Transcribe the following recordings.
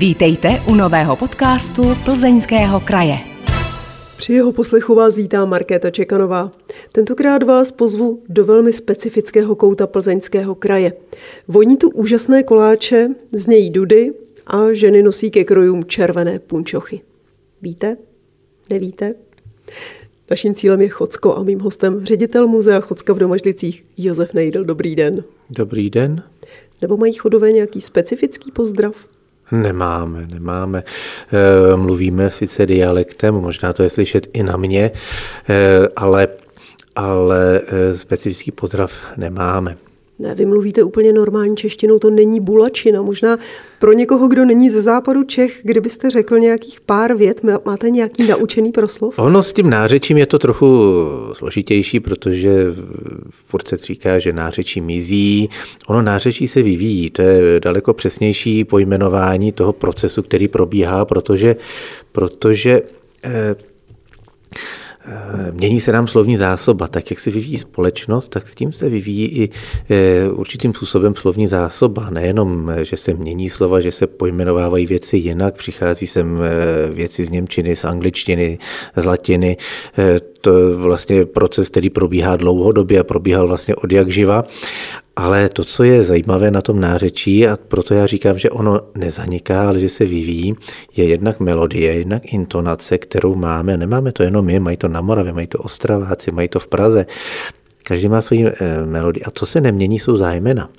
Vítejte u nového podcastu Plzeňského kraje. Při jeho poslechu vás vítá Markéta Čekanová. Tentokrát vás pozvu do velmi specifického kouta Plzeňského kraje. Voní tu úžasné koláče, znějí dudy a ženy nosí ke krojům červené punčochy. Víte? Nevíte? Naším cílem je Chocko a mým hostem ředitel muzea Chocka v Domažlicích Josef Nejdl. Dobrý den. Dobrý den. Nebo mají chodové nějaký specifický pozdrav? Nemáme, nemáme. E, mluvíme sice dialektem, možná to je slyšet i na mě, e, ale, ale e, specifický pozdrav nemáme. Ne, vy mluvíte úplně normální češtinou, to není bulačina. Možná pro někoho, kdo není ze západu Čech, kdybyste řekl nějakých pár vět, máte nějaký naučený proslov? Ono s tím nářečím je to trochu složitější, protože furt se říká, že nářečí mizí. Ono nářečí se vyvíjí, to je daleko přesnější pojmenování toho procesu, který probíhá, protože, protože eh, mění se nám slovní zásoba, tak jak se vyvíjí společnost, tak s tím se vyvíjí i eh, určitým způsobem slovní zásoba. Nejenom, že se mění slova, že se pojmenovávají věci jinak, přichází sem eh, věci z Němčiny, z angličtiny, z latiny. To je vlastně proces, který probíhá dlouhodobě a probíhal vlastně od jak živa. Ale to, co je zajímavé na tom nářečí, a proto já říkám, že ono nezaniká, ale že se vyvíjí, je jednak melodie, jednak intonace, kterou máme. Nemáme to jenom my, mají to na Moravě, mají to Ostraváci, mají to v Praze. Každý má svoji eh, melodii. A co se nemění, jsou zájmena.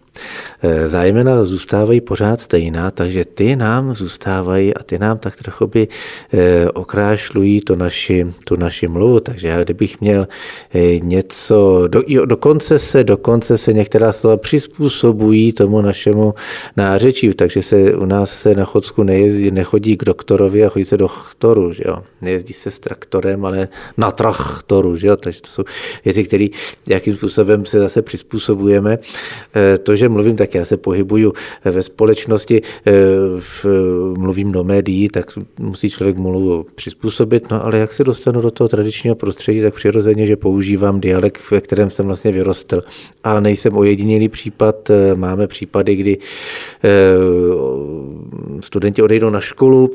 Eh, zájmena zůstávají pořád stejná, takže ty nám zůstávají a ty nám tak trochu by eh, okrášlují to naši, tu naši mluvu. Takže já kdybych měl eh, něco, do, jo, dokonce se, dokonce se některá slova přizpůsobují tomu našemu nářečí, takže se u nás se na Chodsku nejezdí, nechodí k doktorovi a chodí se do chtoru, že jo. Nejezdí se s traktorem, ale na traktoru, že jo. Takže to jsou věci, které jakým způsobem se zase přizpůsobujeme. To, že mluvím, tak já se pohybuju ve společnosti, eh, v, mluvím do médií, tak musí člověk mluvu přizpůsobit, no ale jak se dostanu do toho tradičního prostředí, tak přirozeně, že používám dialekt, ve kterém jsem vlastně vyrostl. A nejsem ojedinělý případ, eh, máme případy, kdy eh, studenti odejdou na školu,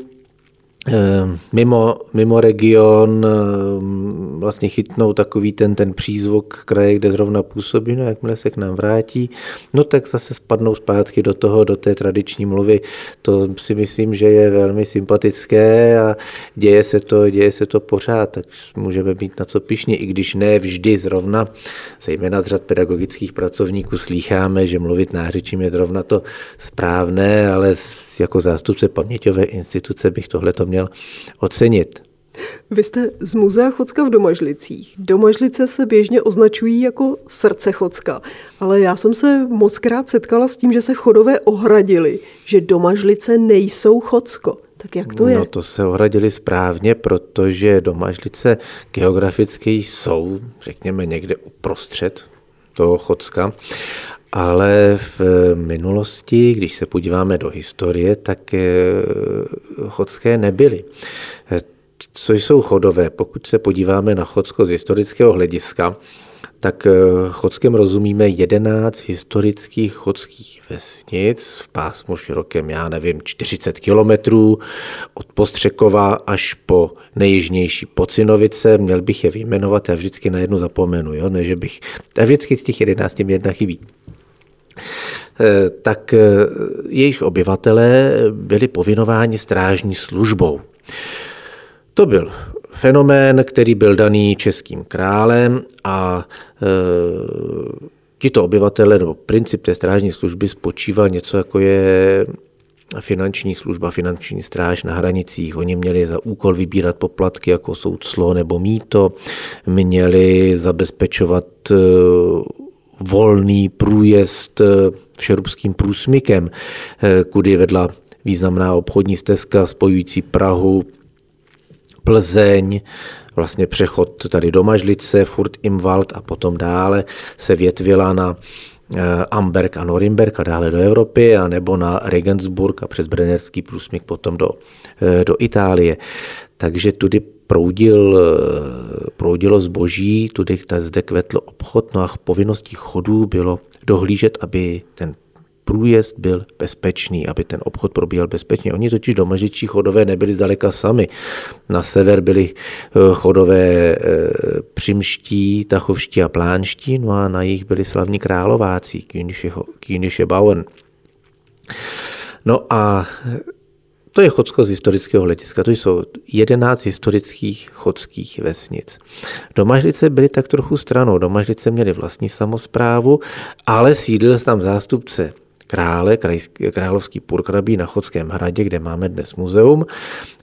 mimo, mimo region ehm, vlastně chytnou takový ten, ten přízvuk kraje, kde zrovna působí, no jakmile se k nám vrátí, no tak zase spadnou zpátky do toho, do té tradiční mluvy. To si myslím, že je velmi sympatické a děje se to, děje se to pořád, tak můžeme být na co pišně, i když ne vždy zrovna, zejména z řad pedagogických pracovníků slýcháme, že mluvit nářečím je zrovna to správné, ale jako zástupce paměťové instituce bych tohle to měl ocenit. Vy jste z muzea Chocka v Domažlicích. Domažlice se běžně označují jako srdce Chocka, ale já jsem se moc krát setkala s tím, že se chodové ohradili, že Domažlice nejsou Chocko. Tak jak to je? No to se ohradili správně, protože Domažlice geograficky jsou, řekněme, někde uprostřed toho Chocka ale v minulosti, když se podíváme do historie, tak eh, chodské nebyly. Eh, co jsou chodové? Pokud se podíváme na Chodsko z historického hlediska, tak eh, Chodskem rozumíme 11 historických chodských vesnic v pásmu širokém, já nevím, 40 kilometrů od Postřekova až po nejjižnější Pocinovice. Měl bych je vyjmenovat, já vždycky na jednu zapomenu, jo? ne, že bych... A vždycky z těch 11 mi jedna chybí. Eh, tak eh, jejich obyvatelé byli povinováni strážní službou. To byl fenomén, který byl daný českým králem a e, tito obyvatele, nebo princip té strážní služby spočíval něco jako je finanční služba, finanční stráž na hranicích. Oni měli za úkol vybírat poplatky, jako jsou clo nebo míto, měli zabezpečovat volný průjezd eh, průsmykem, eh, kudy vedla významná obchodní stezka spojující Prahu, Plzeň, vlastně přechod tady do Mažlice, Furt Imwald a potom dále se větvila na eh, Amberg a Norimberg a dále do Evropy, a nebo na Regensburg a přes Brennerský průsmyk potom do, do Itálie. Takže tudy proudil, proudilo zboží, tudy zde kvetl obchod, no a povinností chodů bylo dohlížet, aby ten průjezd byl bezpečný, aby ten obchod probíhal bezpečně. Oni totiž domažičí chodové nebyli zdaleka sami. Na sever byli eh, chodové eh, přimští, tachovští a plánští, no a na jich byli slavní králováci, Kýniše Bauern. No a to je Chodsko z historického hlediska. To jsou 11 historických chodských vesnic. Domažlice byly tak trochu stranou. Domažlice měly vlastní samozprávu, ale sídlil tam zástupce krále, královský purkrabí na Chodském hradě, kde máme dnes muzeum,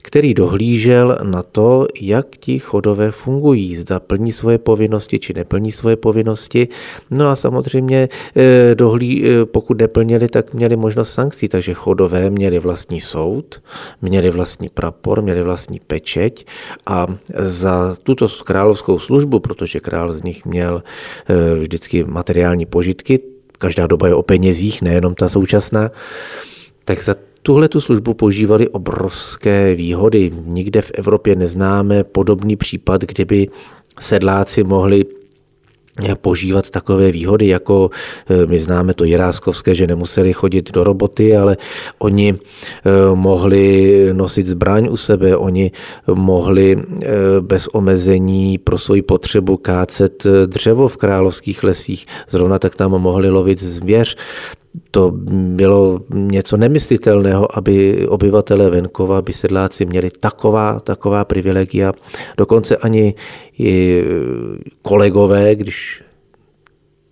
který dohlížel na to, jak ti chodové fungují, zda plní svoje povinnosti či neplní svoje povinnosti. No a samozřejmě eh, dohlí, eh, pokud neplnili, tak měli možnost sankcí, takže chodové měli vlastní soud, měli vlastní prapor, měli vlastní pečeť a za tuto královskou službu, protože král z nich měl eh, vždycky materiální požitky, každá doba je o penězích, nejenom ta současná, tak za tuhle tu službu používali obrovské výhody. Nikde v Evropě neznáme podobný případ, kdyby sedláci mohli požívat takové výhody, jako eh, my známe to Jiráskovské, že nemuseli chodit do roboty, ale oni eh, mohli nosit zbraň u sebe, oni mohli eh, bez omezení pro svoji potřebu kácet dřevo v královských lesích, zrovna tak tam mohli lovit zvěř to bylo něco nemyslitelného, aby obyvatelé venkova, aby sedláci měli taková, taková privilegia. Dokonce ani i kolegové, když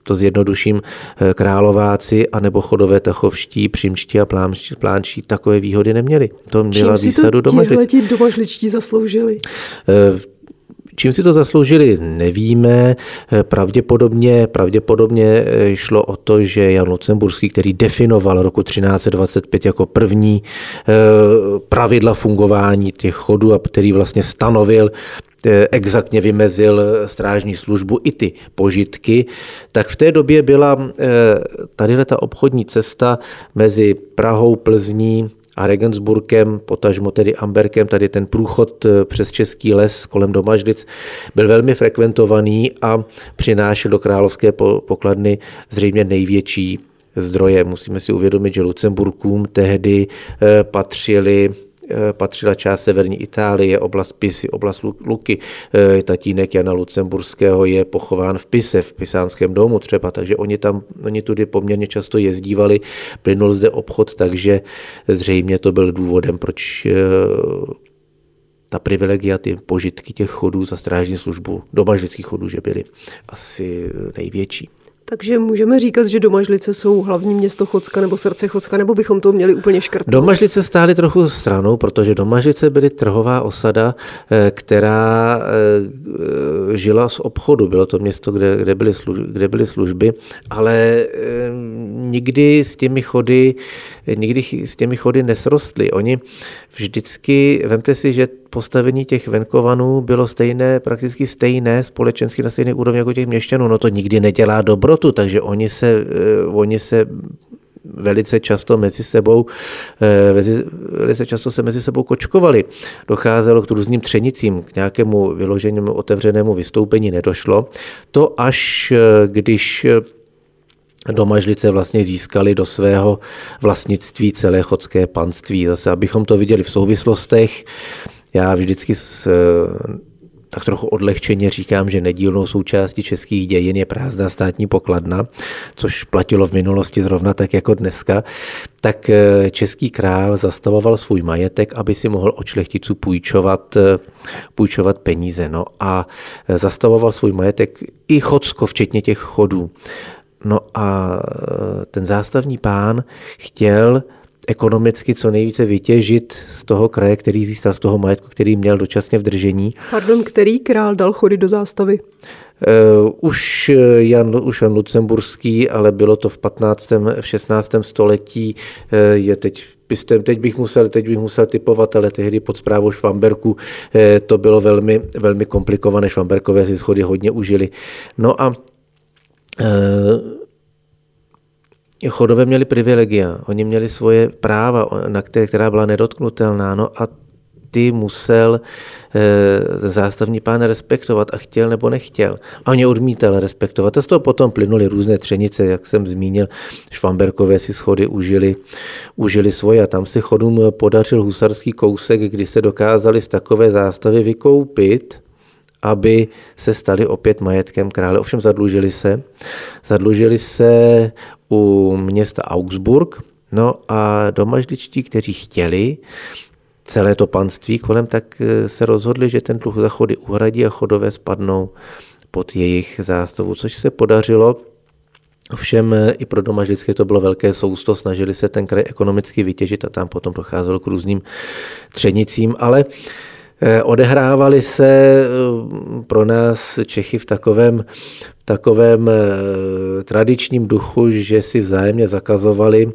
to zjednoduším, králováci anebo chodové tachovští, přimští a plánští takové výhody neměli. To měla výsadu domažličtí. domažličtí zasloužili? Eh, Čím si to zasloužili, nevíme. Pravděpodobně, pravděpodobně šlo o to, že Jan Lucemburský, který definoval roku 1325 jako první pravidla fungování těch chodů a který vlastně stanovil exaktně vymezil strážní službu i ty požitky, tak v té době byla tady ta obchodní cesta mezi Prahou, Plzní, a Regensburgem, potažmo tedy Amberkem, tady ten průchod eh, přes Český les kolem Domažlic byl velmi frekventovaný a přinášel do královské pokladny zřejmě největší zdroje. Musíme si uvědomit, že Lucemburkům tehdy eh, patřili Eh, patřila část severní Itálie, oblast Pisy, oblast Luky. Eh, tatínek Jana Lucemburského je pochován v Pise, v Pisánském domu třeba, takže oni tam, oni tudy poměrně často jezdívali, plynul zde obchod, takže zřejmě to byl důvodem, proč eh, ta privilegia, ty požitky těch chodů za strážní službu, domažlických chodů, že byly asi největší. Takže můžeme říkat, že Domažlice jsou hlavní město Chocka nebo srdce Chocka, nebo bychom to měli úplně škrtnout? Domažlice stály trochu stranou, protože Domažlice byly trhová osada, eh, která eh, žila z obchodu. Bylo to město, kde, kde, byly, služby, kde byly služby, ale eh, nikdy s těmi chody, nikdy s těmi chody nesrostly. Oni vždycky, vemte si, že postavení těch venkovanů bylo stejné, prakticky stejné, společensky na stejné úrovni jako těch měšťanů. No to nikdy nedělá dobrotu, takže oni se, eh, oni se velice často mezi sebou, eh, velice často se mezi sebou kočkovali. Docházelo k různým třenicím, k nějakému vyloženému otevřenému vystoupení nedošlo. To až eh, když Domažlice vlastně získali do svého vlastnictví celé chodské panství. Zase, abychom to viděli v souvislostech, já vždycky s, tak trochu odlehčeně říkám, že nedílnou součástí českých dějin je prázdná státní pokladna, což platilo v minulosti zrovna tak jako dneska, tak eh, český král zastavoval svůj majetek, aby si mohl od šlechticů půjčovat, eh, půjčovat peníze. No a eh, zastavoval svůj majetek i chodsko, včetně těch chodů. No a ten zástavní pán chtěl ekonomicky co nejvíce vytěžit z toho kraje, který získal, z toho majetku, který měl dočasně v držení. Pardon, který král dal chody do zástavy? Uh, už Jan, už Jan Lucemburský, ale bylo to v 15. v 16. století, uh, je teď Teď bych, musel, teď bych musel typovat, ale tehdy pod zprávou Švamberku uh, to bylo velmi, velmi komplikované. Švamberkové si schody hodně užili. No a Chodové měli privilegia, oni měli svoje práva, na které, která byla nedotknutelná. No a ty musel e, zástavní pán respektovat a chtěl nebo nechtěl. A oni odmítal respektovat. A z toho potom plynuly různé třenice, jak jsem zmínil, Švamberkové si schody užili, užili svoje a tam si chodům podařil husarský kousek, kdy se dokázali z takové zástavy vykoupit, aby se stali opět majetkem krále. Ovšem zadlužili se. Zadlužili se u města Augsburg, no a domažličtí, kteří chtěli celé to panství kolem, tak eh, se rozhodli, že ten dluh za chody uhradí a chodové spadnou pod jejich zástavu, což se podařilo. Ovšem eh, i pro domažlické to bylo velké sousto, snažili se ten kraj ekonomicky vytěžit a tam potom docházelo k různým třenicím, ale odehrávaly se eh, pro nás Čechy v takovém, takovém eh, tradičním duchu, že si vzájemně zakazovali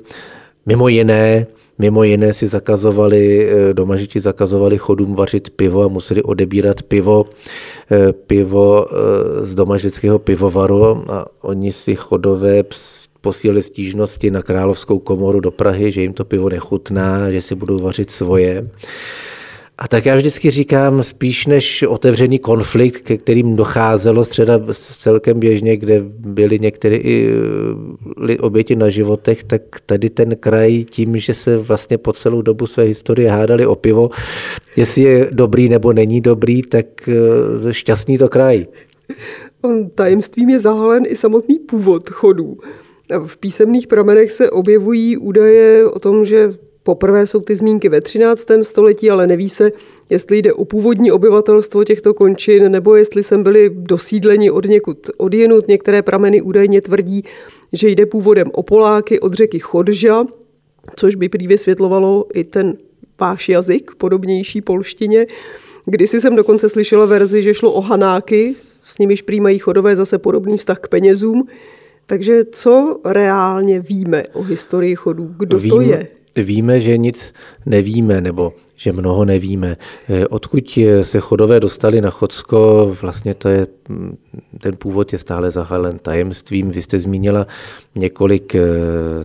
mimo jiné Mimo jiné si zakazovali, domažiti zakazovali chodům vařit pivo a museli odebírat pivo, pivo z domažického pivovaru a oni si chodové posílali stížnosti na Královskou komoru do Prahy, že jim to pivo nechutná, že si budou vařit svoje. A tak já vždycky říkám, spíš než otevřený konflikt, ke kterým docházelo středa celkem běžně, kde byly některé i oběti na životech, tak tady ten kraj tím, že se vlastně po celou dobu své historie hádali o pivo, jestli je dobrý nebo není dobrý, tak eh, šťastný to kraj. On tajemstvím je zahalen i samotný původ chodů. V písemných pramenech se objevují údaje o tom, že Poprvé jsou ty zmínky ve 13. století, ale neví se, jestli jde o původní obyvatelstvo těchto končin, nebo jestli sem byli dosídleni od někud odjenut. Některé prameny údajně tvrdí, že jde původem o Poláky od řeky Chodža, což by prý vysvětlovalo i ten váš jazyk, podobnější polštině. Kdysi jsem dokonce slyšela verzi, že šlo o Hanáky, s nimiž prý mají chodové zase podobný vztah k penězům. Takže co reálně víme o historii chodů? Kdo Vím, to je? Víme, že nic nevíme, nebo že mnoho nevíme. Eh, odkud se chodové dostali na Chodsko, vlastně to je, ten původ je stále zahalen tajemstvím. Vy jste zmínila několik eh,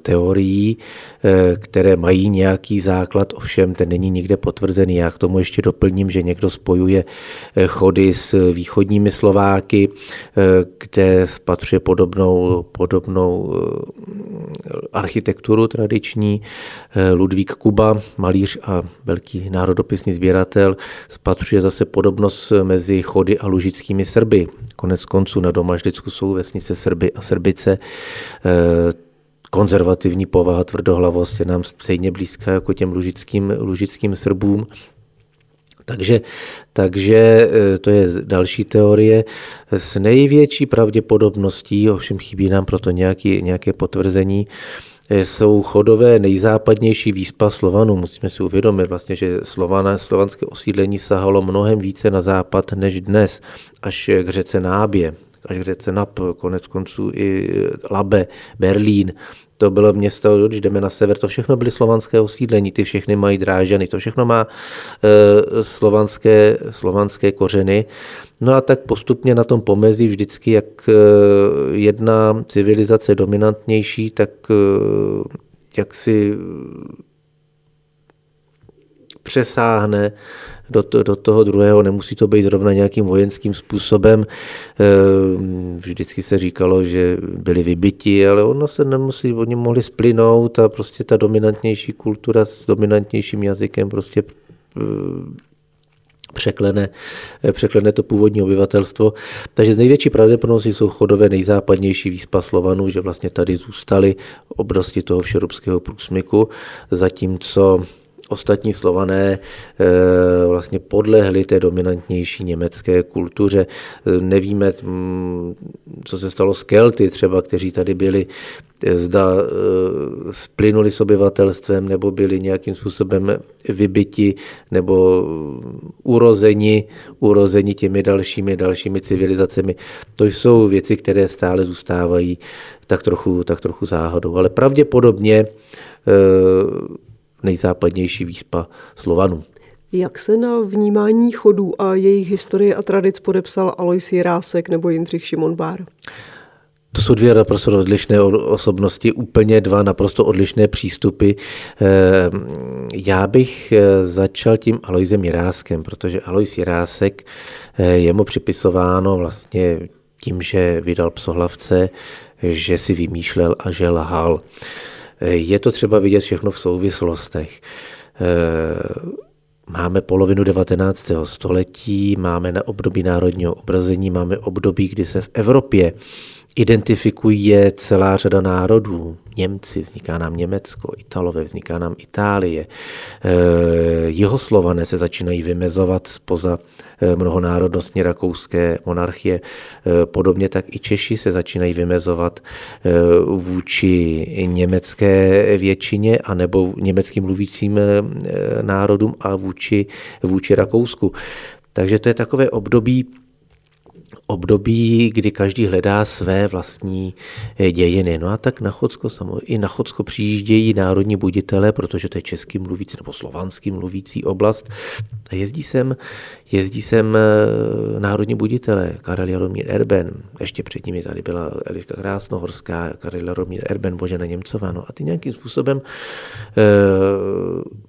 teorií, eh, které mají nějaký základ, ovšem ten není nikde potvrzený. Já k tomu ještě doplním, že někdo spojuje chody s východními Slováky, kde spatřuje podobnou, podobnou architekturu tradiční. Ludvík Kuba, malíř a velký národopisný sběratel spatřuje zase podobnost mezi chody a lužickými Srby. Konec konců na Domažlicku jsou vesnice Srby a Srbice. Eh, konzervativní povaha, tvrdohlavost je nám stejně blízká jako těm lužickým, lužickým Srbům. Takže, takže eh, to je další teorie. S největší pravděpodobností, ovšem chybí nám proto nějaký, nějaké potvrzení, jsou chodové nejzápadnější výspa Slovanů. Musíme si uvědomit vlastně, že Slovana, slovanské osídlení sahalo mnohem více na západ než dnes, až k řece Nábě, až k řece Nap, konec konců i Labe, Berlín, to bylo město, když jdeme na sever, to všechno byly slovanské osídlení, ty všechny mají drážany, to všechno má e, slovanské, slovanské kořeny. No a tak postupně na tom pomezí vždycky, jak e, jedna civilizace dominantnější, tak e, jak si přesáhne do, to, do toho druhého, nemusí to být zrovna nějakým vojenským způsobem. Ehm, vždycky se říkalo, že byli vybiti, ale ono se nemusí, oni mohli splynout a prostě ta dominantnější kultura s dominantnějším jazykem prostě ehm, překlene, překlene to původní obyvatelstvo. Takže z největší pravděpodobností jsou chodové nejzápadnější výspa Slovanů, že vlastně tady zůstali oblasti toho všerobského průsmyku, zatímco ostatní slované eh, vlastně podlehli té dominantnější německé kultuře. Eh, nevíme, mm, co se stalo s Kelty třeba, kteří tady byli, eh, zda splynuli s obyvatelstvem nebo byli nějakým způsobem vybiti nebo urozeni, urozeni těmi dalšími, dalšími civilizacemi. To jsou věci, které stále zůstávají tak trochu, tak trochu záhadou. Ale pravděpodobně nejzápadnější výspa Slovanů. Jak se na vnímání chodů a jejich historie a tradic podepsal Alois Jirásek nebo Jindřich Šimon Bár? to jsou dvě naprosto odlišné osobnosti, úplně dva naprosto odlišné přístupy. Já bych začal tím Aloisem Jiráskem, protože Alois Jirásek je mu připisováno vlastně tím, že vydal psohlavce, že si vymýšlel a že lhal. Je to třeba vidět všechno v souvislostech. Máme polovinu 19. století, máme na období národního obrazení, máme období, kdy se v Evropě identifikuje celá řada národů. Němci, vzniká nám Německo, Italové, vzniká nám Itálie. Jeho slované se začínají vymezovat spoza eh, mnohonárodnostní rakouské monarchie. Eh, podobně tak i Češi se začínají vymezovat vůči německé většině anebo německým mluvícím národům a vůči, vůči Rakousku. Takže to je takové období období, kdy každý hledá své vlastní eh, dějiny. No a tak na Chodsko, i na Chodsko přijíždějí národní buditele, protože to je český mluvící nebo slovanský mluvící oblast. A jezdí sem, jezdí sem eh, národní buditele, Karel Jaromír Erben, ještě před nimi tady byla Eliška Krásnohorská, Karel Jaromír Erben, Božena Němcová. No a ty nějakým způsobem e,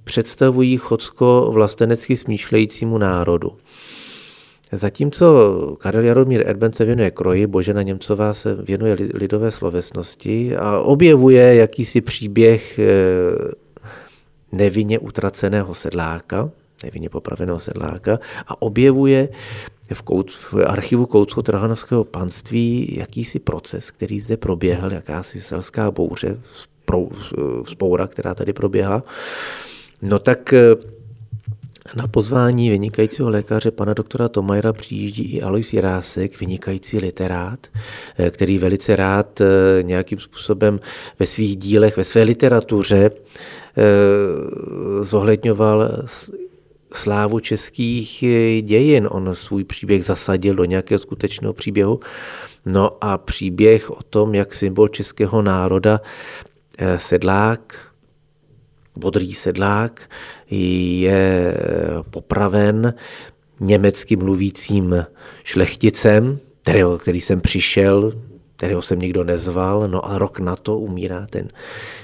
představují Chodsko vlastenecky smýšlejícímu národu. Zatímco Karel Jaromír Erben se věnuje kroji, Božena Němcová se věnuje lidové slovesnosti a objevuje jakýsi příběh eh, nevinně utraceného sedláka, nevinně popraveného sedláka a objevuje v, kout, v archivu Koutsko-Trahanovského panství jakýsi proces, který zde proběhl, jakási selská bouře, vzpoura, která tady proběhla. No tak eh, na pozvání vynikajícího lékaře pana doktora Tomajra přijíždí i Alois Jirásek, vynikající literát, eh, který velice rád eh, nějakým způsobem ve svých dílech, ve své literatuře eh, zohledňoval slávu českých dějin. On svůj příběh zasadil do nějakého skutečného příběhu. No a příběh o tom, jak symbol českého národa sedlák, bodrý sedlák je popraven německy mluvícím šlechticem, kterého, který jsem přišel, kterého jsem nikdo nezval, no a rok na to umírá ten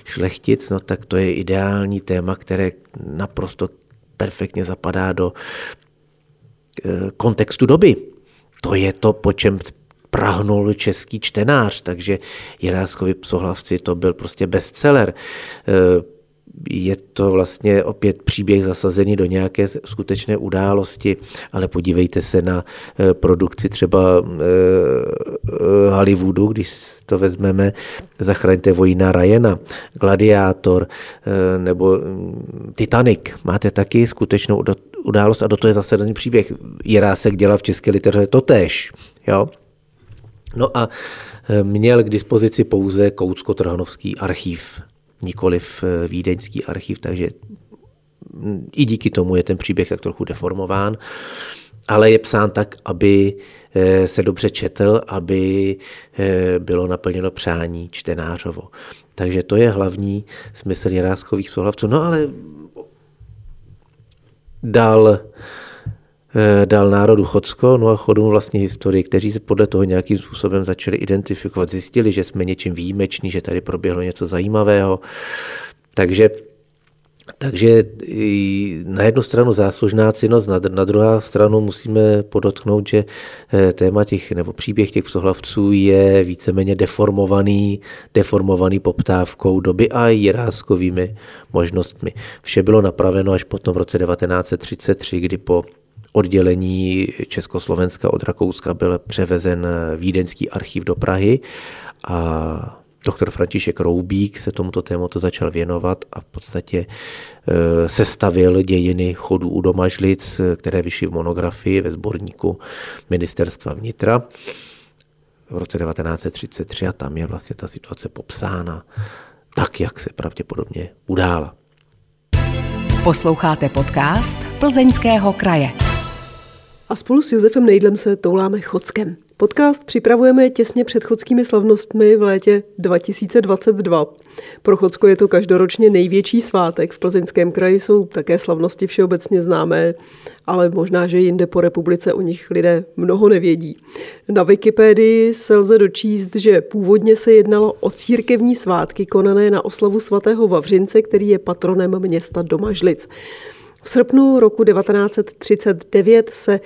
šlechtic, no tak to je ideální téma, které naprosto perfektně zapadá do eh, kontextu doby. To je to, po čem prahnul český čtenář, takže Jiráskovi psohlavci to byl prostě bestseller eh, je to vlastně opět příběh zasazený do nějaké skutečné události, ale podívejte se na eh, produkci třeba eh, eh, Hollywoodu, když to vezmeme, Zachraňte vojna Ryana, Gladiátor nebo mm, Titanic. Máte taky skutečnou událost a do toho je zase příběh. Jirásek dělá v české literatuře totéž. Jo? No a měl k dispozici pouze Koutsko-Trhanovský archív nikoliv eh, vídeňský archiv, takže i díky tomu je ten příběh tak trochu deformován, ale je psán tak, aby eh, se dobře četl, aby eh, bylo naplněno přání čtenářovo. Takže to je hlavní smysl Jiráskových souhlavců. No ale dal dal národu Chodsko, no a chodům vlastně historii, kteří se podle toho nějakým způsobem začali identifikovat, zjistili, že jsme něčím výjimeční, že tady proběhlo něco zajímavého. Takže takže na jednu stranu záslužná cínost, na, na druhou stranu musíme podotknout, že eh, téma těch nebo příběh těch psohlavců je víceméně deformovaný, deformovaný poptávkou doby a jiráskovými možnostmi. Vše bylo napraveno až potom v roce 1933, kdy po oddělení Československa od Rakouska byl převezen Vídeňský archiv do Prahy a doktor František Roubík se tomuto tématu začal věnovat a v podstatě e, sestavil dějiny chodů u Domažlic, které vyšly v monografii ve sborníku ministerstva vnitra v roce 1933 a tam je vlastně ta situace popsána tak, jak se pravděpodobně udála. Posloucháte podcast Plzeňského kraje a spolu s Josefem Nejdlem se touláme Chodskem. Podcast připravujeme těsně před chodskými slavnostmi v létě 2022. Pro Chodsko je to každoročně největší svátek. V plzeňském kraji jsou také slavnosti všeobecně známé, ale možná, že jinde po republice o nich lidé mnoho nevědí. Na Wikipedii se lze dočíst, že původně se jednalo o církevní svátky konané na oslavu svatého Vavřince, který je patronem města Domažlic. V srpnu roku 1939 se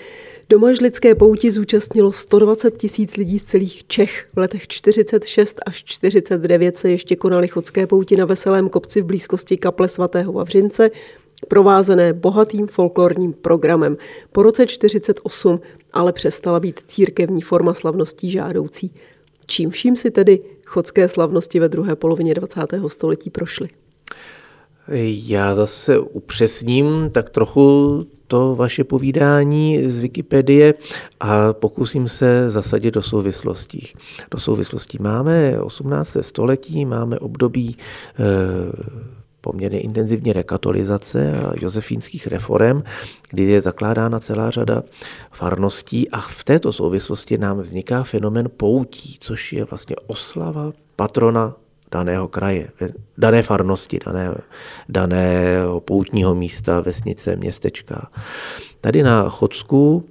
Domažlické pouti zúčastnilo 120 tisíc lidí z celých Čech. V letech 46 až 49 se ještě konaly chodské pouti na Veselém kopci v blízkosti kaple svatého Vavřince, provázené bohatým folklorním programem. Po roce 48 ale přestala být církevní forma slavností žádoucí. Čím vším si tedy chodské slavnosti ve druhé polovině 20. století prošly? Já zase upřesním tak trochu to vaše povídání z Wikipedie a pokusím se zasadit do souvislostí. Do souvislostí máme 18. století, máme období e, poměrně intenzivní rekatolizace a josefínských reform, kdy je zakládána celá řada farností a v této souvislosti nám vzniká fenomen poutí, což je vlastně oslava patrona daného kraje, dané farnosti, dané, daného poutního místa, vesnice, městečka. Tady na Chodsku,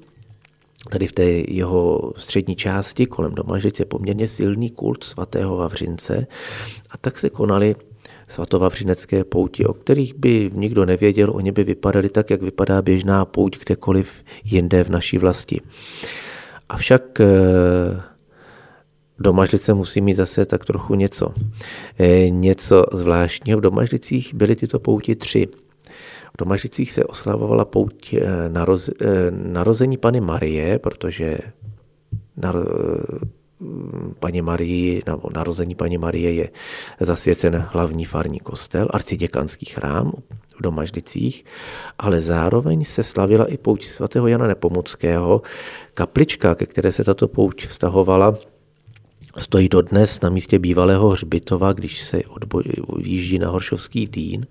tady v té jeho střední části kolem Domažlic je poměrně silný kult svatého Vavřince a tak se konaly svatovavřinecké pouti, o kterých by nikdo nevěděl, oni by vypadaly tak, jak vypadá běžná pouť kdekoliv jinde v naší vlasti. Avšak eh, Domažlice musí mít zase tak trochu něco. E, něco zvláštního. V Domažlicích byly tyto pouti tři. V Domažlicích se oslavovala pouť e, naroz, e, narození Pany Marie, protože nar, paní Marii, nebo narození paní Marie je zasvěcen hlavní farní kostel, arciděkanský chrám v Domažlicích, ale zároveň se slavila i pouť svatého Jana Nepomuckého. Kaplička, ke které se tato pouť vztahovala, stojí dodnes na místě bývalého hřbitova, když se odjíždí na Horšovský týn.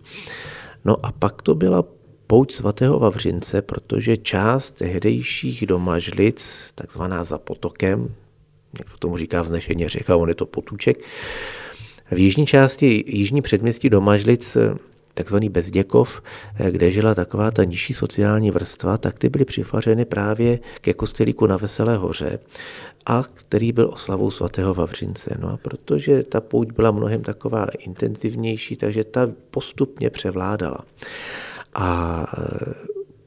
No a pak to byla pouť svatého Vavřince, protože část tehdejších domažlic, takzvaná za potokem, někdo tomu říká vznešeně řeka, on je to potůček, v jižní části, jižní předměstí Domažlic takzvaný Bezděkov, kde žila taková ta nižší sociální vrstva, tak ty byly přifařeny právě ke kostelíku na Veselé hoře a který byl oslavou svatého Vavřince. No a protože ta pouť byla mnohem taková intenzivnější, takže ta postupně převládala. A e,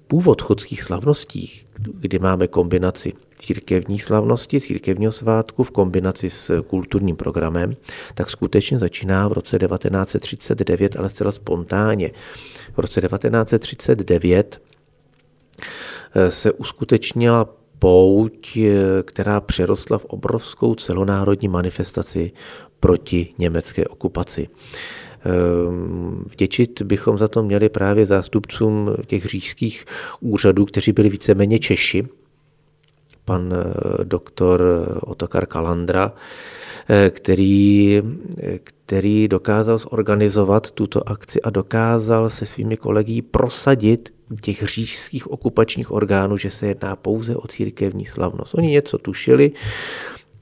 původ chodských slavností, kdy máme kombinaci církevní slavnosti, církevního svátku v kombinaci s kulturním programem, tak skutečně začíná v roce 1939, ale zcela spontánně. V roce 1939 e, se uskutečnila pouť, eh, která přerostla v obrovskou celonárodní manifestaci proti německé okupaci. Ehm, vděčit bychom za to měli právě zástupcům těch říšských úřadů, kteří byli víceméně Češi, pan eh, doktor Otokar Kalandra, eh, který, který dokázal zorganizovat tuto akci a dokázal se svými kolegy prosadit těch říšských okupačních orgánů, že se jedná pouze o církevní slavnost. Oni něco tušili,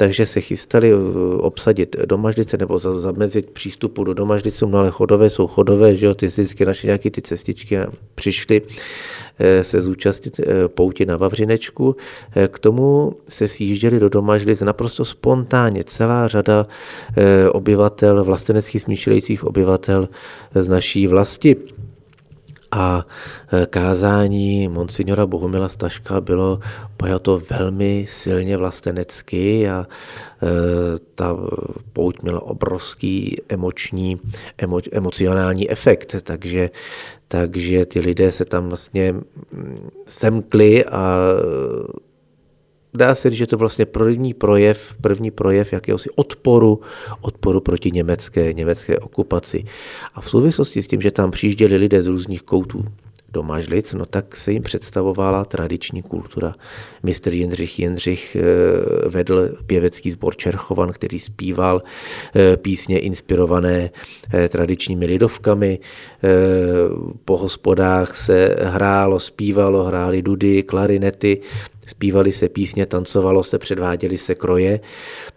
takže se chystali uh, obsadit domaždice nebo zamezit přístupu do domaždiců, no ale chodové jsou chodové, že jo, ty si vždycky našli nějaké ty cestičky a přišli eh, se zúčastnit eh, pouti na Vavřinečku. Eh, k tomu se sjížděli do domaždic naprosto spontánně. Celá řada obyvatel, vlasteneckých smýšlejících obyvatel z naší vlasti a e, kázání monsignora Bohumila Staška bylo pojato velmi silně vlastenecky a e, ta pouť měla obrovský emoční, emo, emocionální efekt, takže, takže ty lidé se tam vlastně mm, semkli a dá se říct, že to vlastně první projev, první projev jakéhosi odporu, odporu proti německé, německé okupaci. A v souvislosti s tím, že tam přijížděli lidé z různých koutů do Mažlic, no tak se jim představovala tradiční kultura. Mistr Jindřich Jindřich eh, vedl pěvecký sbor Čerchovan, který zpíval eh, písně inspirované eh, tradičními lidovkami. Po hospodách se hrálo, zpívalo, hráli dudy, klarinety, zpívali se písně, tancovalo se, předváděli se kroje.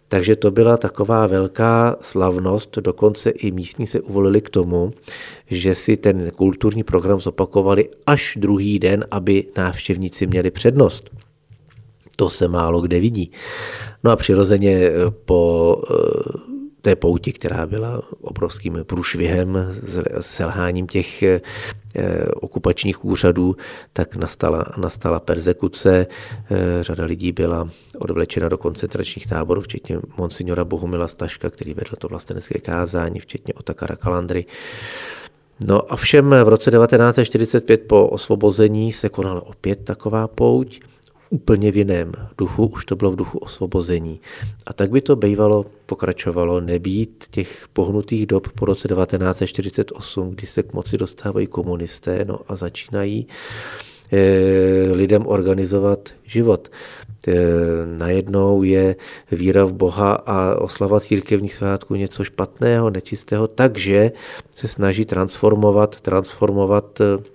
Takže to byla taková velká slavnost, dokonce i místní se uvolili k tomu, že si ten kulturní program zopakovali až druhý den, aby návštěvníci měli přednost. To se málo kde vidí. No a přirozeně po eh, té pouti, která byla obrovským průšvihem, selháním těch eh, okupačních úřadů, tak nastala, nastala persekuce. Eh, řada lidí byla odvlečena do koncentračních táborů, včetně monsignora Bohumila Staška, který vedl to vlastenecké kázání, včetně Otakara Kalandry. No a všem v roce 1945 po osvobození se konala opět taková pouť úplně v jiném duchu, už to bylo v duchu osvobození. A tak by to bývalo pokračovalo nebýt těch pohnutých dob po roce 1948, kdy se k moci dostávají komunisté no a začínají eh, lidem organizovat život. Eh, najednou je víra v Boha a oslava církevních svátků něco špatného, nečistého, takže se snaží transformovat, transformovat eh,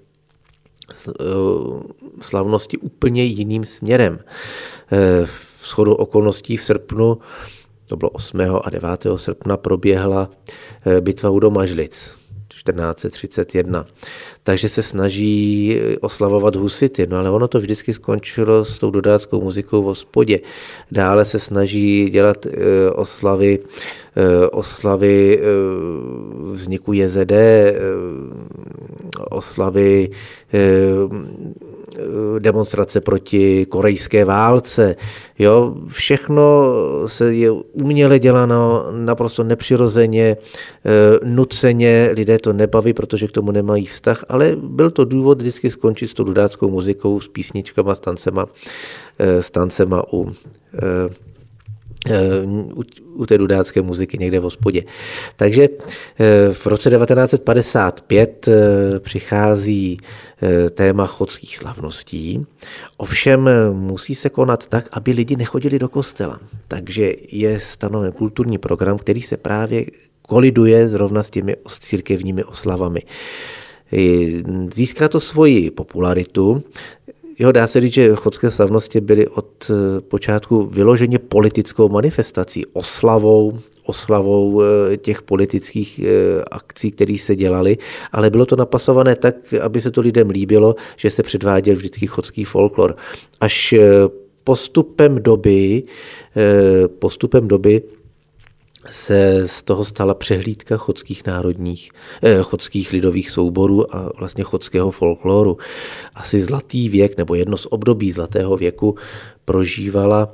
slavnosti úplně jiným směrem. Eh, v shodu okolností v srpnu, to bylo 8. a 9. srpna, proběhla eh, bitva u Domažlic 1431 takže se snaží oslavovat husity, no ale ono to vždycky skončilo s tou dodáckou muzikou v hospodě. Dále se snaží dělat eh, oslavy, eh, oslavy eh, vzniku JZD, oslavy demonstrace proti korejské válce. Jo, všechno se je uměle děláno naprosto nepřirozeně, nuceně, lidé to nebaví, protože k tomu nemají vztah, ale byl to důvod vždycky skončit s tou dudáckou muzikou, s písničkama, s tancema, eh, s tancema u, eh, eh, u, u té dudácké muziky někde v hospodě. Takže v roce 1955 přichází téma chodských slavností. Ovšem musí se konat tak, aby lidi nechodili do kostela. Takže je stanoven kulturní program, který se právě koliduje zrovna s těmi církevními oslavami. Získá to svoji popularitu. Jo, dá se říct, že chodské slavnosti byly od eh, počátku vyloženě politickou manifestací, oslavou, oslavou eh, těch politických eh, akcí, které se dělaly, ale bylo to napasované tak, aby se to lidem líbilo, že se předváděl vždycky chodský folklor. Až postupem doby, postupem doby se z toho stala přehlídka chodských národních, eh, chodských lidových souborů a vlastně chodského folkloru. Asi zlatý věk nebo jedno z období zlatého věku prožívala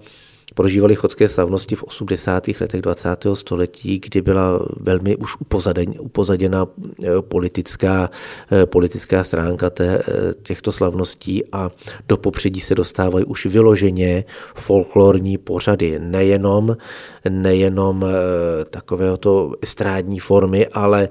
prožívali chodské slavnosti v 80. letech 20. století, kdy byla velmi už upozaděna eh, politická, eh, politická stránka té, eh, těchto slavností a do popředí se dostávají už vyloženě folklorní pořady, nejenom, nejenom takovéhoto estrádní formy, ale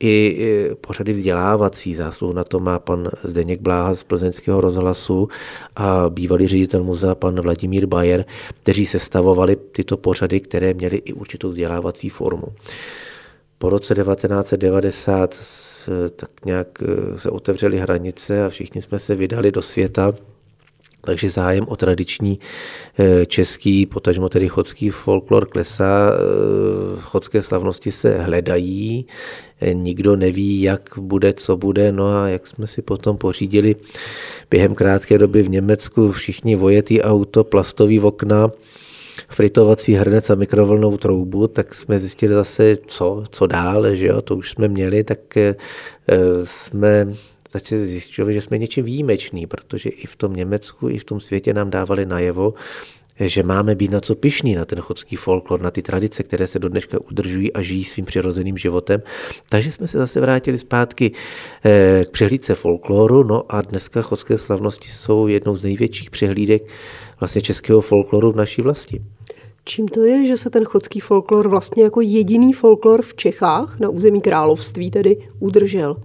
i pořady vzdělávací. Zásluhu na to má pan Zdeněk Bláha z plzeňského rozhlasu a bývalý ředitel muzea pan Vladimír Bajer, kteří sestavovali tyto pořady, které měly i určitou vzdělávací formu. Po roce 1990 tak nějak eh, se otevřely hranice a všichni jsme se vydali do světa takže zájem o tradiční eh, český, potažmo tedy chodský folklor klesá, eh, chodské slavnosti se hledají, eh, nikdo neví, jak bude, co bude, no a jak jsme si potom pořídili během krátké doby v Německu všichni vojetý auto, plastový okna, fritovací hrnec a mikrovlnou troubu, tak jsme zjistili zase, co, co dál, že jo, to už jsme měli, tak jsme začali zjistili, že jsme něčím výjimeční, protože i v tom Německu, i v tom světě nám dávali najevo, že máme být na co pišní, na ten chodský folklor, na ty tradice, které se do dneška udržují a žijí svým přirozeným životem. Takže jsme se zase vrátili zpátky eh, k přehlídce folkloru, no a dneska chodské slavnosti jsou jednou z největších přehlídek vlastně českého folkloru v naší vlasti. Čím to je, že se ten chodský folklor vlastně jako jediný folklor v Čechách, na území království tedy, udržel?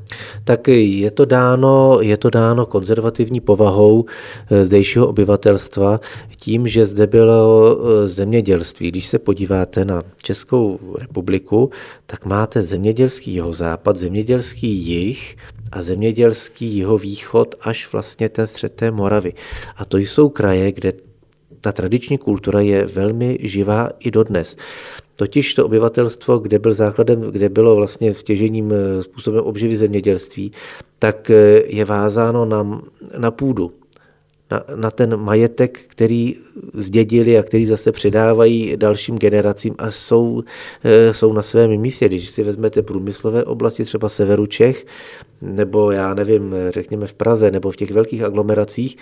Tak je to dáno, je to dáno konzervativní povahou eh, zdejšího obyvatelstva, tím, že zde bylo eh, zemědělství. Když se podíváte na Českou republiku, tak máte zemědělský západ, zemědělský jih a zemědělský jeho východ až vlastně ten střed té Moravy. A to jsou kraje, kde ta tradiční kultura je velmi živá i dodnes. Totiž to obyvatelstvo, kde byl základem, kde bylo vlastně stěžením eh, způsobem obživy zemědělství, tak eh, je vázáno na, na půdu, na, na ten majetek, který zdědili a který zase předávají dalším generacím a jsou, eh, jsou na svém místě. Když si vezmete průmyslové oblasti, třeba severu Čech, nebo já nevím, řekněme v Praze, nebo v těch velkých aglomeracích,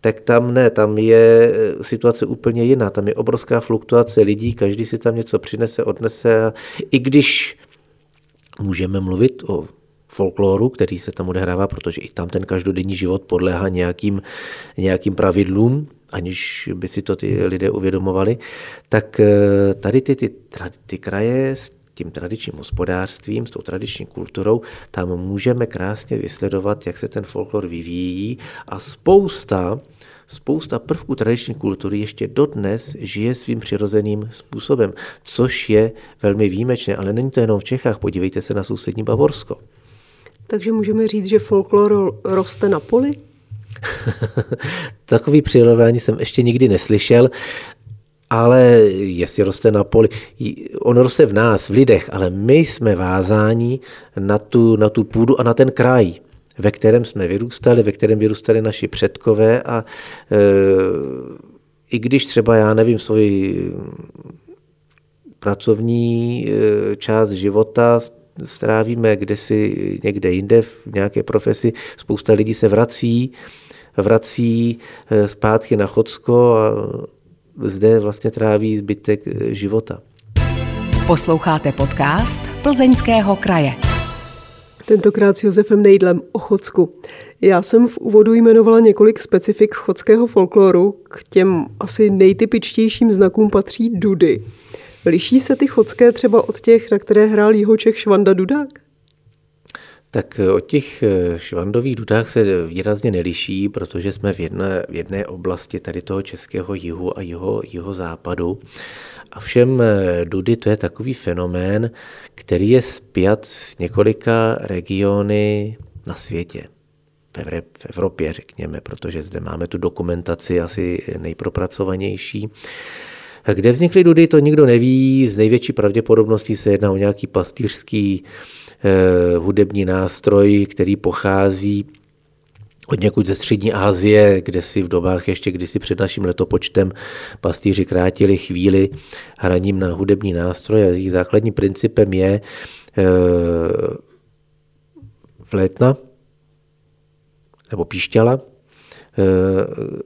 tak tam ne, tam je situace úplně jiná. Tam je obrovská fluktuace lidí, každý si tam něco přinese, odnese. I když můžeme mluvit o folkloru, který se tam odehrává, protože i tam ten každodenní život podléhá nějakým, nějakým pravidlům, aniž by si to ty lidé uvědomovali, tak eh, tady ty, ty, ty kraje s tím tradičním hospodářstvím, s tou tradiční kulturou, tam můžeme krásně vysledovat, jak se ten folklor vyvíjí a spousta spousta prvků tradiční kultury ještě dodnes žije svým přirozeným způsobem, což je velmi výjimečné, ale není to jenom v Čechách, podívejte se na sousední Bavorsko. Takže můžeme říct, že folklor roste na poli? Takový přirovnání jsem ještě nikdy neslyšel, ale jestli roste na poli, on roste v nás, v lidech, ale my jsme vázáni na tu, na tu půdu a na ten kraj, ve kterém jsme vyrůstali, ve kterém vyrůstali naši předkové a e, i když třeba, já nevím, svoji pracovní e, část života strávíme kdesi někde jinde v nějaké profesi. Spousta lidí se vrací, vrací eh, zpátky na Chodsko a zde vlastně tráví zbytek eh, života. Posloucháte podcast Plzeňského kraje. Tentokrát s Josefem Nejdlem o Chodsku. Já jsem v úvodu jmenovala několik specifik chodského folkloru. K těm asi nejtypičtějším znakům patří dudy. Liší se ty chodské třeba od těch, na které hrál Jihočech Švanda Dudák? Tak od těch eh, švandových dudách se výrazně neliší, protože jsme v jedné, v jedné oblasti tady toho českého jihu a jeho, jeho západu. A všem eh, dudy to je takový fenomén, který je spjat s několika regiony na světě. V Evropě, řekněme, protože zde máme tu dokumentaci asi nejpropracovanější. Kde vznikly dudy, to nikdo neví. Z největší pravděpodobností se jedná o nějaký pastýřský eh, hudební nástroj, který pochází od někud ze střední Asie, kde si v dobách ještě kdysi před naším letopočtem pastýři krátili chvíli hraním na hudební nástroje. Jejich základním principem je e, flétna nebo píšťala, e,